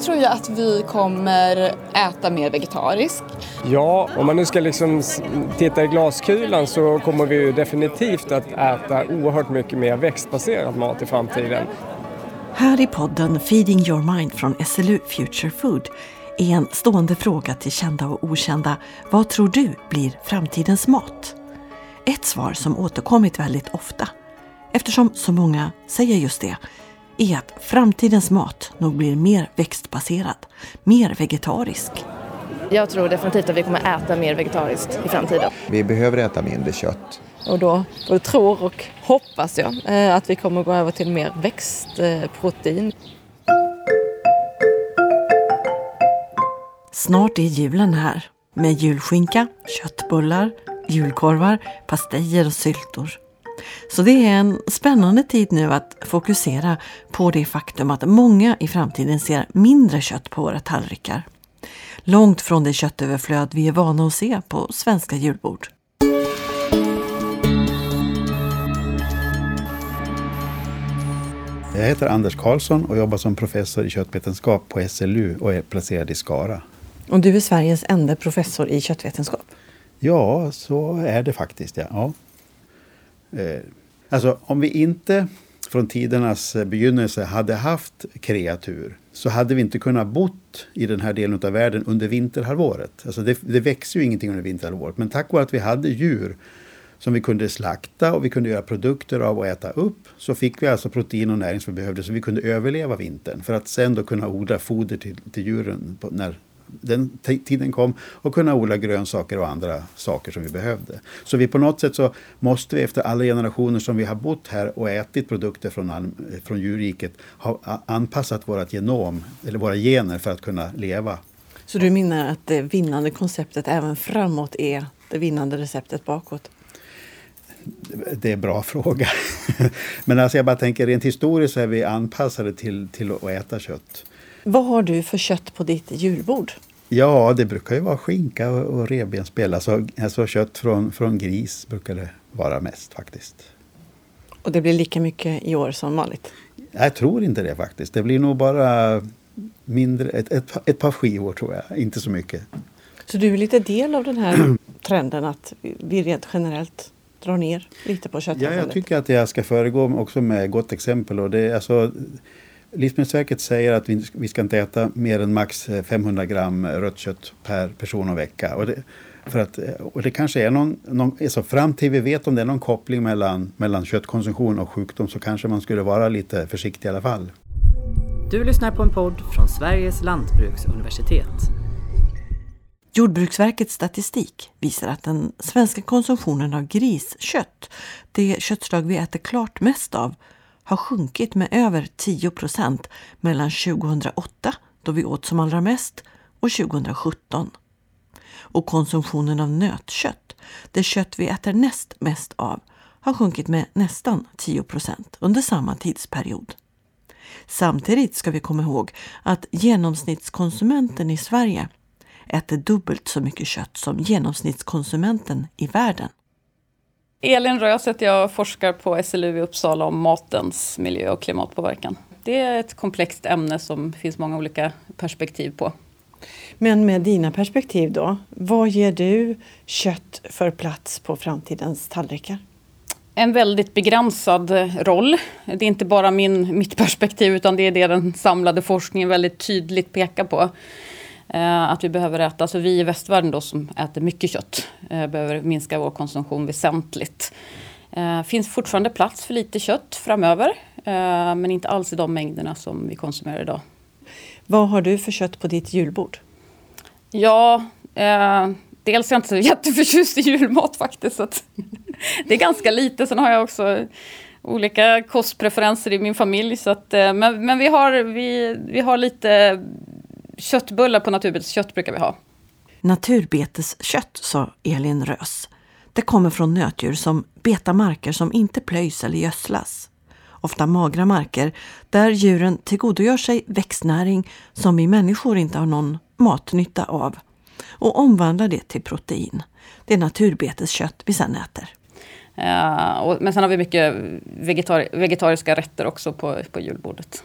Jag tror ju att vi kommer äta mer vegetariskt. Ja, om man nu ska liksom titta i glaskulan så kommer vi ju definitivt att äta oerhört mycket mer växtbaserad mat i framtiden. Här i podden Feeding your mind från SLU Future Food är en stående fråga till kända och okända. Vad tror du blir framtidens mat? Ett svar som återkommit väldigt ofta, eftersom så många säger just det, är att framtidens mat nog blir mer växtbaserad, mer vegetarisk. Jag tror definitivt att vi kommer äta mer vegetariskt i framtiden. Vi behöver äta mindre kött. Och då både tror och hoppas jag eh, att vi kommer gå över till mer växtprotein. Snart är julen här med julskinka, köttbullar, julkorvar, pastejer och syltor. Så det är en spännande tid nu att fokusera på det faktum att många i framtiden ser mindre kött på våra tallrikar. Långt från det köttöverflöd vi är vana att se på svenska julbord. Jag heter Anders Karlsson och jobbar som professor i köttvetenskap på SLU och är placerad i Skara. Och du är Sveriges enda professor i köttvetenskap? Ja, så är det faktiskt. Ja. ja. Eh, alltså, om vi inte från tidernas begynnelse hade haft kreatur så hade vi inte kunnat bott i den här delen av världen under vinterhalvåret. Alltså det, det växer ju ingenting under vinterhalvåret. Men tack vare att vi hade djur som vi kunde slakta och vi kunde göra produkter av och äta upp så fick vi alltså protein och näring som vi behövde så vi kunde överleva vintern för att sen då kunna odla foder till, till djuren på, när den tiden kom och kunna odla grönsaker och andra saker som vi behövde. Så vi på något sätt så måste vi efter alla generationer som vi har bott här och ätit produkter från, från djurriket ha anpassat vårt genom, eller våra gener för att kunna leva. Så du menar att det vinnande konceptet även framåt är det vinnande receptet bakåt? Det är en bra fråga. Men alltså jag bara tänker rent historiskt så är vi anpassade till, till att äta kött. Vad har du för kött på ditt julbord? Ja, det brukar ju vara skinka och, och revbensspjäll. Alltså, alltså kött från, från gris brukar det vara mest faktiskt. Och det blir lika mycket i år som vanligt? Jag tror inte det faktiskt. Det blir nog bara mindre, ett, ett, ett par skivor tror jag, inte så mycket. Så du är lite del av den här trenden att vi rent generellt drar ner lite på köttätandet? Ja, jag tycker att jag ska föregå också med gott exempel. Och det, alltså, Livsmedelsverket säger att vi, vi ska inte äta mer än max 500 gram rött kött per person och vecka. Och det, för att, och det kanske är någon, någon alltså fram till vi vet om det är någon koppling mellan, mellan köttkonsumtion och sjukdom så kanske man skulle vara lite försiktig i alla fall. Du lyssnar på en podd från Sveriges lantbruksuniversitet. Jordbruksverkets statistik visar att den svenska konsumtionen av griskött, det köttslag vi äter klart mest av, har sjunkit med över 10 procent mellan 2008, då vi åt som allra mest, och 2017. Och konsumtionen av nötkött, det kött vi äter näst mest av, har sjunkit med nästan 10 procent under samma tidsperiod. Samtidigt ska vi komma ihåg att genomsnittskonsumenten i Sverige äter dubbelt så mycket kött som genomsnittskonsumenten i världen. Elin Rös heter jag forskar på SLU i Uppsala om matens miljö och klimatpåverkan. Det är ett komplext ämne som finns många olika perspektiv på. Men med dina perspektiv då, vad ger du kött för plats på framtidens tallrikar? En väldigt begränsad roll. Det är inte bara min, mitt perspektiv utan det är det den samlade forskningen väldigt tydligt pekar på. Eh, att vi behöver äta, alltså vi i västvärlden då som äter mycket kött, eh, behöver minska vår konsumtion väsentligt. Eh, finns fortfarande plats för lite kött framöver, men inte alls i de mängderna som vi konsumerar idag. Vad har du för kött på ditt julbord? Ja, eh, dels är jag inte så jätteförtjust i julmat faktiskt. Så det är ganska lite. Sen har jag också olika kostpreferenser i min familj. Så att, men men vi, har, vi, vi har lite köttbullar på naturbeteskött brukar vi ha. Naturbeteskött, sa Elin Rös. Det kommer från nötdjur som betar marker som inte plöjs eller gödslas. Ofta magra marker där djuren tillgodogör sig växtnäring som vi människor inte har någon matnytta av och omvandlar det till protein. Det är naturbeteskött vi sedan äter. Uh, och, men sen har vi mycket vegetar vegetariska rätter också på, på julbordet.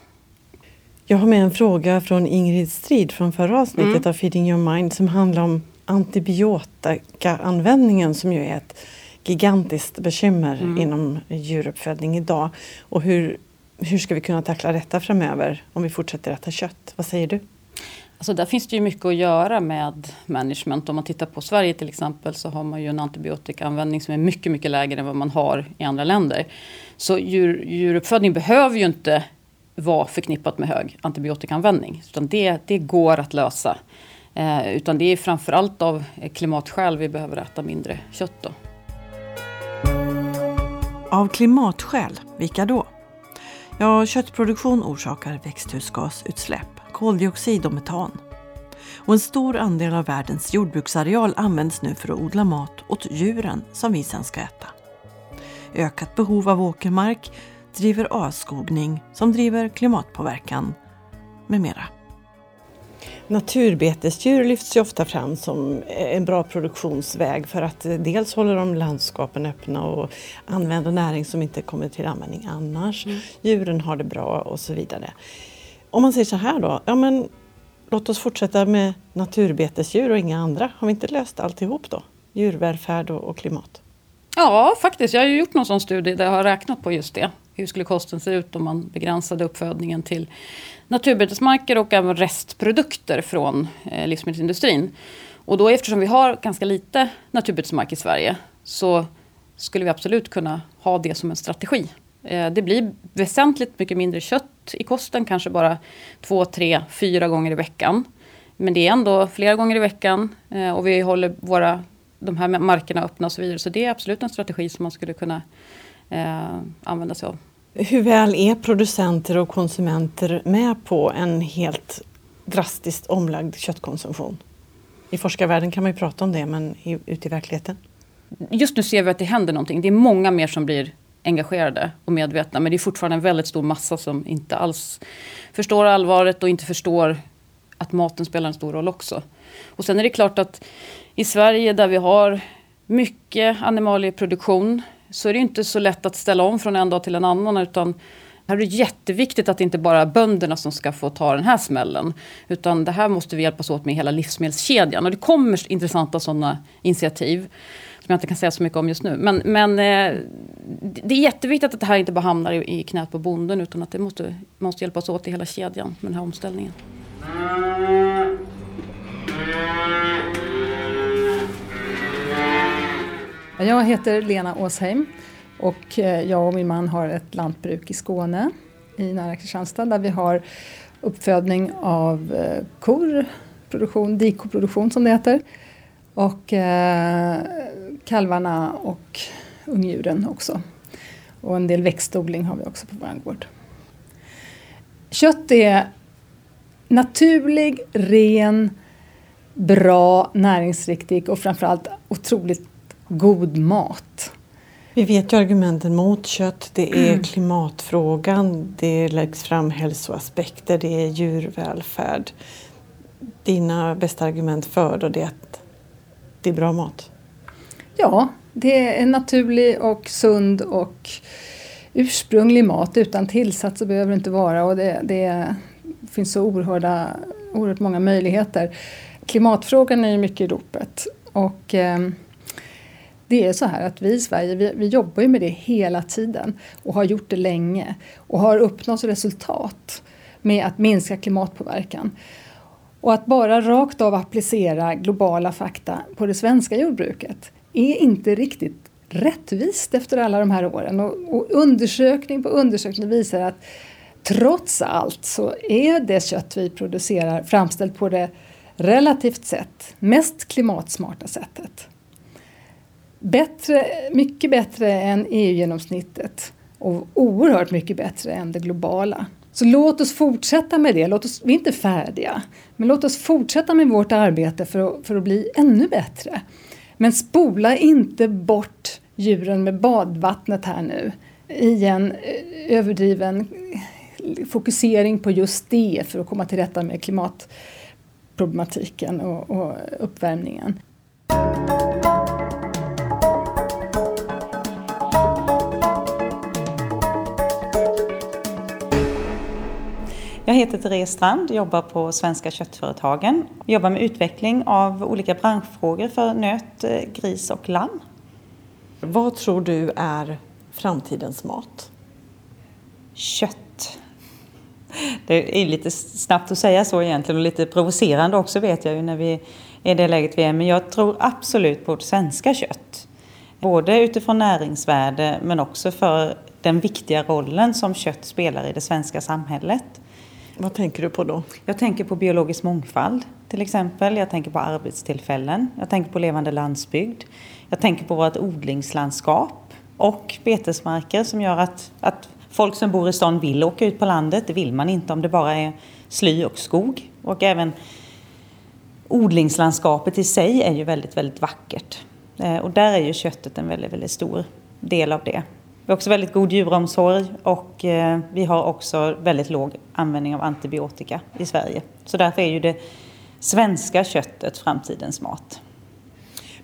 Jag har med en fråga från Ingrid Strid från förra avsnittet Mm. av Feeding your mind som handlar om antibiotikaanvändningen som ju är ett gigantiskt bekymmer Mm. inom djuruppfödning idag. Och hur, hur ska vi kunna tackla detta framöver om vi fortsätter äta kött? Vad säger du? Alltså där finns det ju mycket att göra med management. Om man tittar på Sverige till exempel så har man ju en antibiotikaanvändning som är mycket, mycket lägre än vad man har i andra länder. Så djur, djuruppfödning behöver ju inte vara förknippat med hög antibiotikaanvändning. Utan det, det går att lösa. Eh, utan det är framförallt av klimatskäl vi behöver äta mindre kött. Då. Av klimatskäl, vilka då? Ja, köttproduktion orsakar växthusgasutsläpp, koldioxid och metan. Och en stor andel av världens jordbruksareal används nu för att odla mat åt djuren som vi sen ska äta. Ökat behov av åkermark driver avskogning som driver klimatpåverkan med mera. Naturbetesdjur lyfts ju ofta fram som en bra produktionsväg för att dels håller de landskapen öppna och använder näring som inte kommer till användning annars. Djuren har det bra och så vidare. Om man säger så här då, ja men låt oss fortsätta med naturbetesdjur och inga andra. Har vi inte löst alltihop då? Djurvälfärd och, och klimat. Ja, faktiskt. Jag har ju gjort någon sån studie där jag har räknat på just det. Hur skulle kosten se ut om man begränsade uppfödningen till naturbetesmarker och även restprodukter från eh, livsmedelsindustrin. Och då eftersom vi har ganska lite naturbetesmark i Sverige så skulle vi absolut kunna ha det som en strategi. Eh, det blir väsentligt mycket mindre kött i kosten, kanske bara två, tre, fyra gånger i veckan. Men det är ändå flera gånger i veckan eh, och vi håller våra, de här markerna öppna och så vidare. Så det är absolut en strategi som man skulle kunna eh, använda sig av. Hur väl är producenter och konsumenter med på en helt drastiskt omlagd köttkonsumtion? I forskarvärlden kan man ju prata om det, men i, ute i verkligheten? Just nu ser vi att det händer någonting. Det är många mer som blir engagerade och medvetna. Men det är fortfarande en väldigt stor massa som inte alls förstår allvaret och inte förstår att maten spelar en stor roll också. Och sen är det klart att i Sverige där vi har mycket animalieproduktion så är det inte så lätt att ställa om från en dag till en annan. Utan här är det jätteviktigt att det inte bara är bönderna som ska få ta den här smällen. Utan det här måste vi hjälpas åt med i hela livsmedelskedjan. Och det kommer intressanta sådana initiativ. Som jag inte kan säga så mycket om just nu. Men, men eh, det är jätteviktigt att det här inte bara hamnar i, i knät på bonden. Utan att det måste, måste hjälpas åt i hela kedjan med den här omställningen. Mm. Jag heter Lena Åsheim och eh, jag och min man har ett lantbruk i Skåne i nära Kristianstad där vi har uppfödning av eh, kor, produktion, dikoproduktion som det heter. Och eh, kalvarna och ungdjuren också. Och en del växtodling har vi också på vår gård. Kött är naturlig, ren, bra, näringsriktig och framförallt otroligt god mat. Vi vet ju argumenten mot kött. Det är klimatfrågan, det läggs fram hälsoaspekter, det är djurvälfärd. Dina bästa argument för då det är att det är bra mat? Ja, det är naturlig och sund och ursprunglig mat utan tillsatser behöver det inte vara och det, det finns så oerhörda, oerhört många möjligheter. Klimatfrågan är ju mycket i ropet och eh, det är så här att vi i Sverige vi, vi jobbar ju med det hela tiden och har gjort det länge och har uppnått resultat med att minska klimatpåverkan. Och att bara rakt av applicera globala fakta på det svenska jordbruket är inte riktigt rättvist efter alla de här åren. Och, och undersökning på undersökning visar att trots allt så är det kött vi producerar framställt på det relativt sett mest klimatsmarta sättet. Bättre, mycket bättre än EU-genomsnittet och oerhört mycket bättre än det globala. Så låt oss fortsätta med det. Låt oss, vi är inte färdiga, men låt oss fortsätta med vårt arbete för att, för att bli ännu bättre. Men spola inte bort djuren med badvattnet här nu i en eh, överdriven fokusering på just det för att komma till rätta med klimatproblematiken och, och uppvärmningen. Jag heter Therese Strand, jobbar på Svenska köttföretagen. Jobbar med utveckling av olika branschfrågor för nöt, eh, gris och lamm. Vad tror du är framtidens mat? Kött. Det är lite snabbt att säga så egentligen och lite provocerande också vet jag ju när vi är i det läget vi är. Men jag tror absolut på svenska kött. Både utifrån näringsvärde men också för den viktiga rollen som kött spelar i det svenska samhället. Vad tänker du på då? Jag tänker på biologisk mångfald till exempel. Jag tänker på arbetstillfällen. Jag tänker på levande landsbygd. Jag tänker på vårt odlingslandskap och betesmarker som gör att, att folk som bor i stan vill åka ut på landet. Det vill man inte om det bara är sly och skog. Och även odlingslandskapet i sig är ju väldigt, väldigt vackert. Eh, och där är ju köttet en väldigt, väldigt stor del av det. Vi har också väldigt god djuromsorg och eh, vi har också väldigt låg användning av antibiotika i Sverige. Så därför är ju det svenska köttet framtidens mat.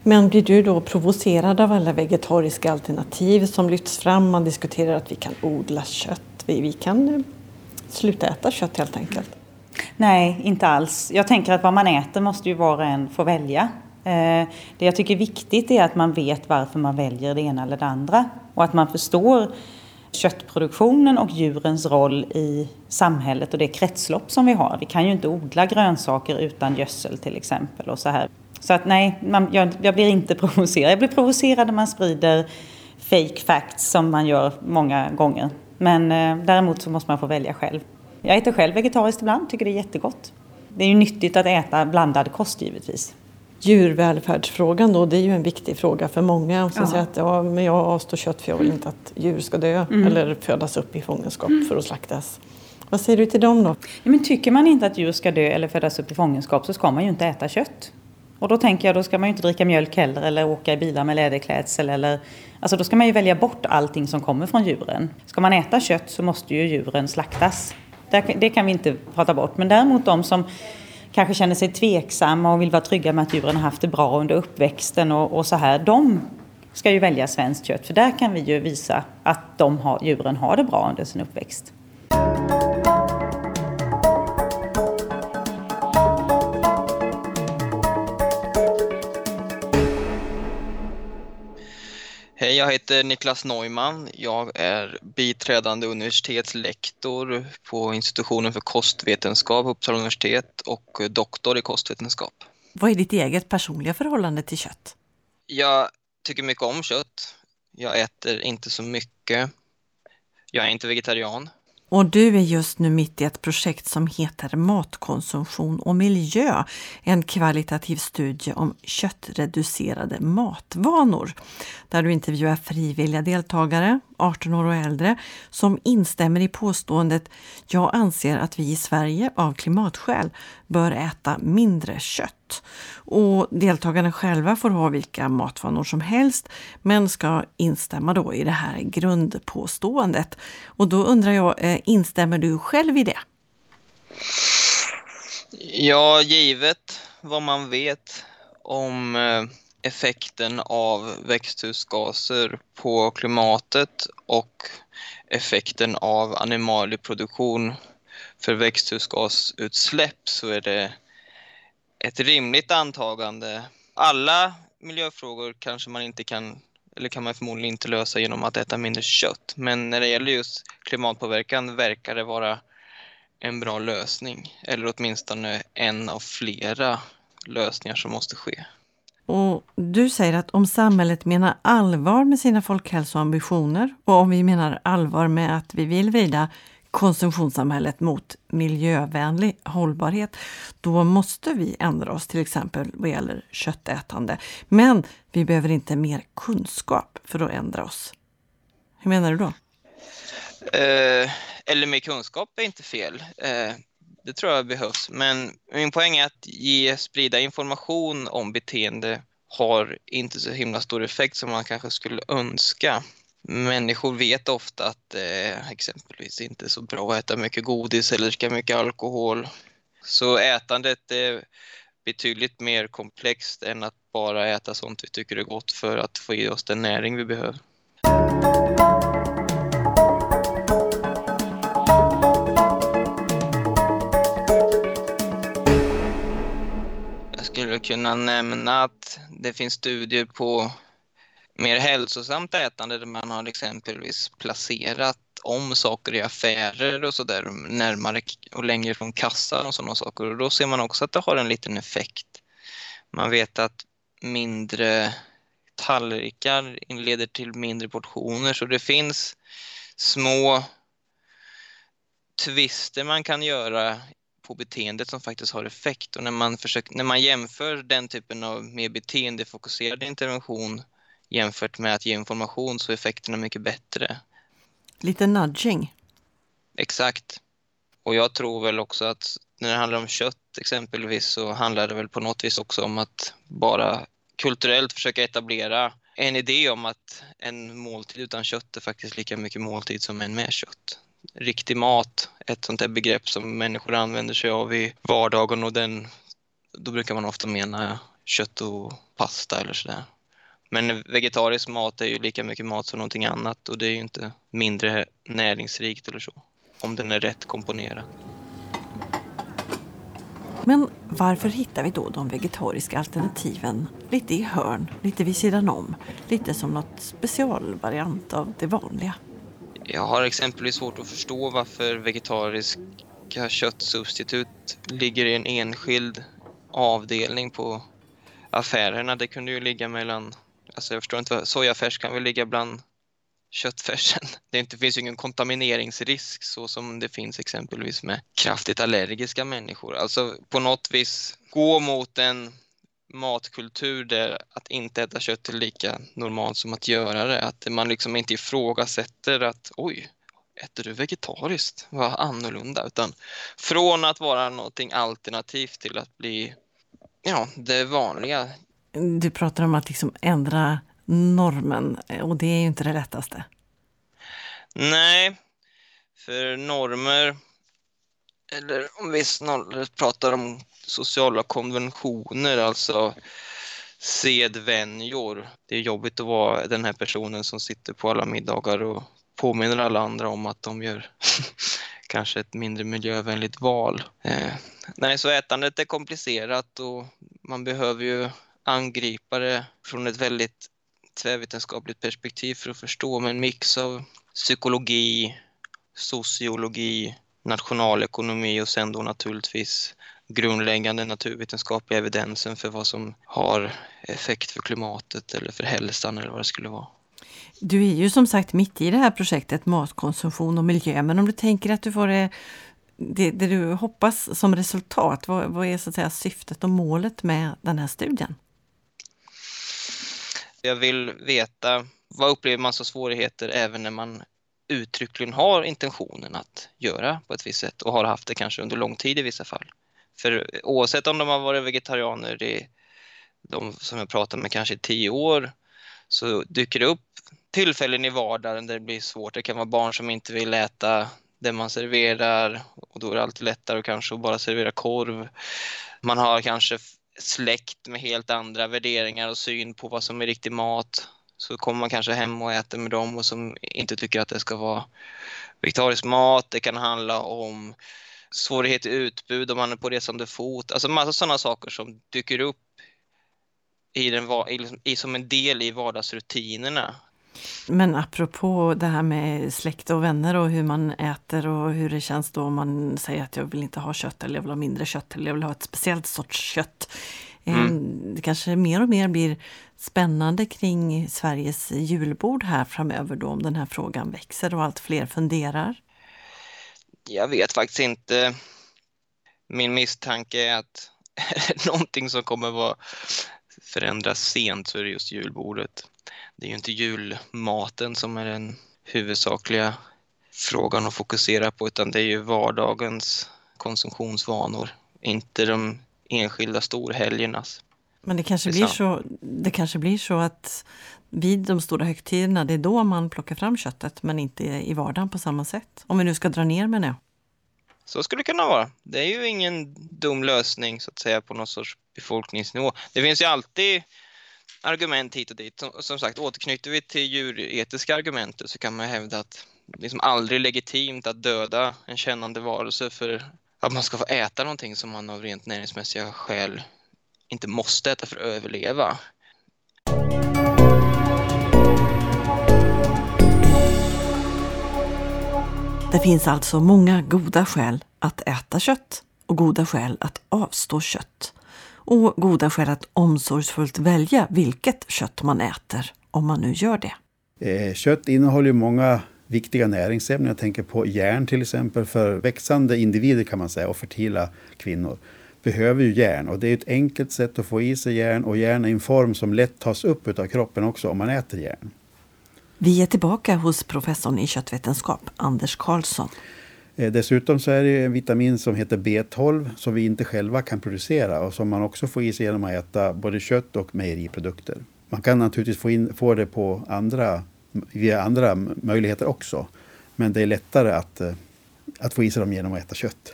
Men blir du då provocerad av alla vegetariska alternativ som lyfts fram? Man diskuterar att vi kan odla kött. Vi, kan eh, sluta äta kött helt enkelt. Nej, inte alls. Jag tänker att vad man äter måste ju var och en få välja. Eh, det jag tycker är viktigt är att man vet varför man väljer det ena eller det andra. Och att man förstår köttproduktionen och djurens roll i samhället och det kretslopp som vi har. Vi kan ju inte odla grönsaker utan gödsel till exempel och så här. Så att nej, man, jag, jag, blir inte provocerad. Jag blir provocerad när man sprider fake facts som man gör många gånger. Men eh, däremot så måste man få välja själv. Jag äter själv vegetariskt ibland, tycker det är jättegott. Det är ju nyttigt att äta blandad kost givetvis. Djurvälfärdsfrågan då, det är ju en viktig fråga för många. Som ja. säger att ja, men jag avstår kött för jag vill inte att djur ska dö mm. eller födas upp i fångenskap mm. för att slaktas. Vad säger du till dem då? Ja, men tycker man inte att djur ska dö eller födas upp i fångenskap så ska man ju inte äta kött. Och då tänker jag, då ska man ju inte dricka mjölk heller eller åka i bilar med läderklädsel eller... Alltså då ska man ju välja bort allting som kommer från djuren. Ska man äta kött så måste ju djuren slaktas. Det kan vi inte prata bort. Men däremot de som kanske känner sig tveksamma och vill vara trygga med att djuren har haft det bra under uppväxten och, och så här. De ska ju välja svenskt kött för där kan vi ju visa att de har, djuren har det bra under sin uppväxt. Jag heter Niklas Neumann. Jag är biträdande universitetslektor på institutionen för kostvetenskap på Uppsala universitet och doktor i kostvetenskap. Vad är ditt eget personliga förhållande till kött? Jag tycker mycket om kött. Jag äter inte så mycket. Jag är inte vegetarian. Och du är just nu mitt i ett projekt som heter Matkonsumtion och miljö. En kvalitativ studie om köttreducerade matvanor. Där du intervjuar frivilliga deltagare, 18 år och äldre, som instämmer i påståendet “Jag anser att vi i Sverige av klimatskäl bör äta mindre kött”. Och deltagarna själva får ha vilka matvanor som helst men ska instämma då i det här grundpåståendet. Och då undrar jag, eh, instämmer du själv i det? Ja, givet vad man vet om eh, effekten av växthusgaser på klimatet och effekten av animalieproduktion för växthusgasutsläpp så är det ett rimligt antagande. Alla miljöfrågor kanske man inte kan, eller kan man förmodligen inte lösa genom att äta mindre kött. Men när det gäller just klimatpåverkan verkar det vara en bra lösning. Eller åtminstone en av flera lösningar som måste ske. Och du säger att om samhället menar allvar med sina folkhälsoambitioner och om vi menar allvar med att vi vill vrida konsumtionssamhället mot miljövänlig hållbarhet, då måste vi ändra oss till exempel vad gäller köttätande. Men vi behöver inte mer kunskap för att ändra oss. Hur menar du då? Eh, eller mer kunskap är inte fel. Eh, det tror jag behövs. Men min poäng är att ge, sprida information om beteende har inte så himla stor effekt som man kanske skulle önska. Människor vet ofta att det eh, exempelvis inte är så bra att äta mycket godis eller dricka mycket alkohol. Så ätandet är betydligt mer komplext än att bara äta sånt vi tycker är gott för att få i oss den näring vi behöver. Skulle kunna nämna att det finns studier på mer hälsosamt ätande där man har exempelvis placerat om saker i affärer och sådär närmare och längre från kassan och sådana saker. Och då ser man också att det har en liten effekt. Man vet att mindre tallrikar leder till mindre portioner så det finns små twister man kan göra på beteendet som faktiskt har effekt. Och när man, försöker, när man jämför den typen av mer beteendefokuserad intervention jämfört med att ge information så är effekterna mycket bättre. Lite nudging. Exakt. Och jag tror väl också att när det handlar om kött exempelvis så handlar det väl på något vis också om att bara kulturellt försöka etablera en idé om att en måltid utan kött är faktiskt lika mycket måltid som en med kött. Riktig mat, ett sånt där begrepp som människor använder sig av i vardagen och den, då brukar man ofta mena kött och pasta eller sådär. Men vegetarisk mat är ju lika mycket mat som någonting annat och det är ju inte mindre näringsrikt eller så, om den är rätt komponerad. Men varför hittar vi då de vegetariska alternativen lite i hörn, lite vid sidan om, lite som något specialvariant av det vanliga? Jag har exempelvis svårt att förstå varför vegetariska köttsubstitut ligger i en enskild avdelning på affärerna. Det kunde ju ligga mellan Alltså jag förstår inte, sojafärs kan väl ligga bland köttfärsen. Det inte, finns ju ingen kontamineringsrisk så som det finns exempelvis med kraftigt allergiska människor. Alltså på något vis gå mot en matkultur där att inte äta kött är lika normalt som att göra det. Att man liksom inte ifrågasätter att oj, äter du vegetariskt? Vad annorlunda. Utan från att vara någonting alternativt till att bli ja, det vanliga. Du pratar om att liksom ändra normen och det är ju inte det lättaste. Nej, för normer, eller om vi snarare pratar om sociala konventioner, alltså sedvänjor. Det är jobbigt att vara den här personen som sitter på alla middagar och påminner alla andra om att de gör kanske ett mindre miljövänligt val. Eh, nej, så ätandet är komplicerat och man behöver ju angripa det från ett väldigt tvärvetenskapligt perspektiv för att förstå med en mix av psykologi, sociologi, nationalekonomi och sen då naturligtvis grundläggande naturvetenskapliga evidensen för vad som har effekt för klimatet eller för hälsan eller vad det skulle vara. Du är ju som sagt mitt i det här projektet Matkonsumtion och miljö, men om du tänker att du får det, det, det du hoppas som resultat, vad, vad är så att säga syftet och målet med den här studien? Jag vill veta vad upplever man som svårigheter även när man uttryckligen har intentionen att göra på ett visst sätt och har haft det kanske under lång tid i vissa fall. För oavsett om de har varit vegetarianer i de som jag pratar med kanske i tio år så dyker det upp tillfällen i vardagen där det blir svårt. Det kan vara barn som inte vill äta det man serverar och då är det alltid lättare att kanske bara servera korv. Man har kanske släkt med helt andra värderingar och syn på vad som är riktig mat så kommer man kanske hem och äter med dem och som inte tycker att det ska vara vegetarisk mat. Det kan handla om svårighet i utbud om man är på resande fot. Alltså massa sådana saker som dyker upp i den, i, liksom, i, som en del i vardagsrutinerna. Men apropå det här med släkt och vänner och hur man äter och hur det känns då om man säger att jag vill inte ha kött eller jag vill ha mindre kött eller jag vill ha ett speciellt sorts kött. Mm. Det kanske mer och mer blir spännande kring Sveriges julbord här framöver då om den här frågan växer och allt fler funderar? Jag vet faktiskt inte. Min misstanke är att någonting som kommer vara förändras sent så är det just julbordet. Det är ju inte julmaten som är den huvudsakliga frågan att fokusera på utan det är ju vardagens konsumtionsvanor, inte de enskilda storhelgernas. Men det kanske, blir så, det kanske blir så att vid de stora högtiderna, det är då man plockar fram köttet men inte i vardagen på samma sätt. Om vi nu ska dra ner med det. Så skulle det kunna vara. Det är ju ingen dum lösning så att säga på någon sorts befolkningsnivå. Det finns ju alltid argument hit och dit. Som, som sagt, återknyter vi till djuretiska argument så kan man hävda att det är liksom aldrig legitimt att döda en kännande varelse för att man ska få äta någonting som man av rent näringsmässiga skäl inte måste äta för att överleva. Det finns alltså många goda skäl att äta kött och goda skäl att avstå kött. Och goda skäl att omsorgsfullt välja vilket kött man äter, om man nu gör det. Eh, kött innehåller många viktiga näringsämnen. Jag tänker på järn till exempel. För växande individer kan man säga och fertila kvinnor behöver ju järn. Och det är ett enkelt sätt att få i sig järn och järn är en form som lätt tas upp av kroppen också om man äter järn. Vi är tillbaka hos professorn i köttvetenskap, Anders Karlsson. Eh, dessutom så är det en vitamin som heter B12 som vi inte själva kan producera och som man också får i sig genom att äta både kött och mejeriprodukter. Man kan naturligtvis få, in, få det på andra, via andra möjligheter också. Men det är lättare att, eh, att få i sig dem genom att äta kött.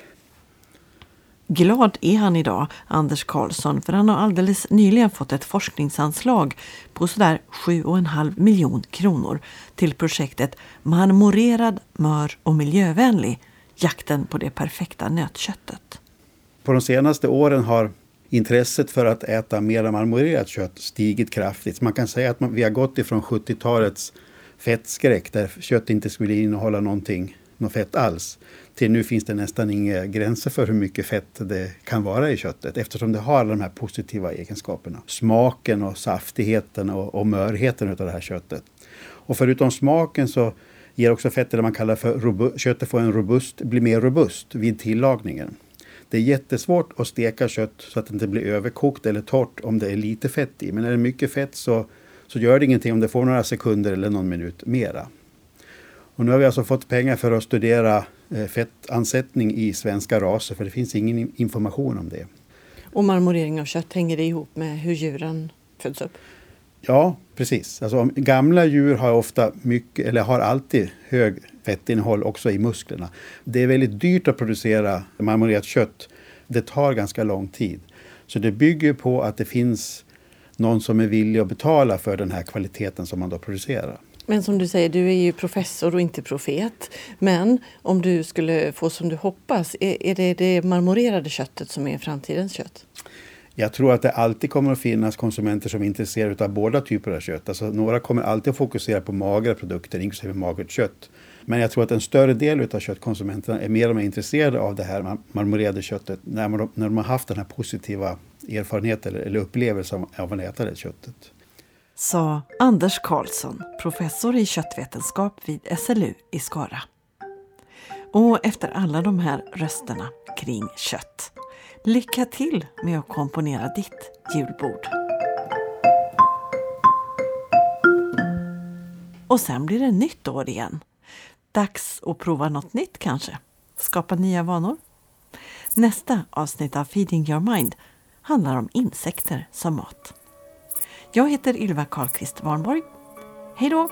Glad är han idag, Anders Karlsson, för han har alldeles nyligen fått ett forskningsanslag på sådär 7,5 miljon kronor till projektet Marmorerad, mör och miljövänlig, jakten på det perfekta nötköttet. På de senaste åren har intresset för att äta mer marmorerat kött stigit kraftigt. Man kan säga att vi har gått ifrån 70-talets fettskräck där kött inte skulle innehålla någonting, något fett alls till nu finns det nästan inga gränser för hur mycket fett det kan vara i köttet eftersom det har alla de här positiva egenskaperna. Smaken och saftigheten och, och mörheten av det här köttet. Och förutom smaken så ger också fettet det man kallar för robust, köttet får en robust, blir mer robust vid tillagningen. Det är jättesvårt att steka kött så att det inte blir överkokt eller torrt om det är lite fett i. Men är det mycket fett så, så gör det ingenting om det får några sekunder eller någon minut mera. Och nu har vi alltså fått pengar för att studera eh, fettansättning i svenska raser för det finns ingen information om det. Och marmorering av kött, hänger det ihop med hur djuren föds upp? Ja, precis. Alltså, gamla djur har ofta mycket, eller har alltid hög fettinnehåll också i musklerna. Det är väldigt dyrt att producera marmorerat kött. Det tar ganska lång tid. Så det bygger på att det finns någon som är villig att betala för den här kvaliteten som man då producerar. Men som du säger, du är ju professor och inte profet. Men om du skulle få som du hoppas, är, är det det marmorerade köttet som är framtidens kött? Jag tror att det alltid kommer att finnas konsumenter som är intresserade av båda typer av kött. Alltså, några kommer alltid att fokusera på magra produkter, inklusive magert kött. Men jag tror att en större del av köttkonsumenterna är mer och mer intresserade av det här marmorerade köttet när, man, när de har haft den här positiva erfarenhet eller, eller upplevelsen av att äta det köttet sa Anders Karlsson, professor i köttvetenskap vid SLU i Skara. Och efter alla de här rösterna kring kött, lycka till med att komponera ditt julbord. Och sen blir det nytt år igen. Dags att prova något nytt kanske? Skapa nya vanor? Nästa avsnitt av Feeding Your Mind handlar om insekter som mat. Jag heter Ylva Karlqvist Warnborg. Hej då!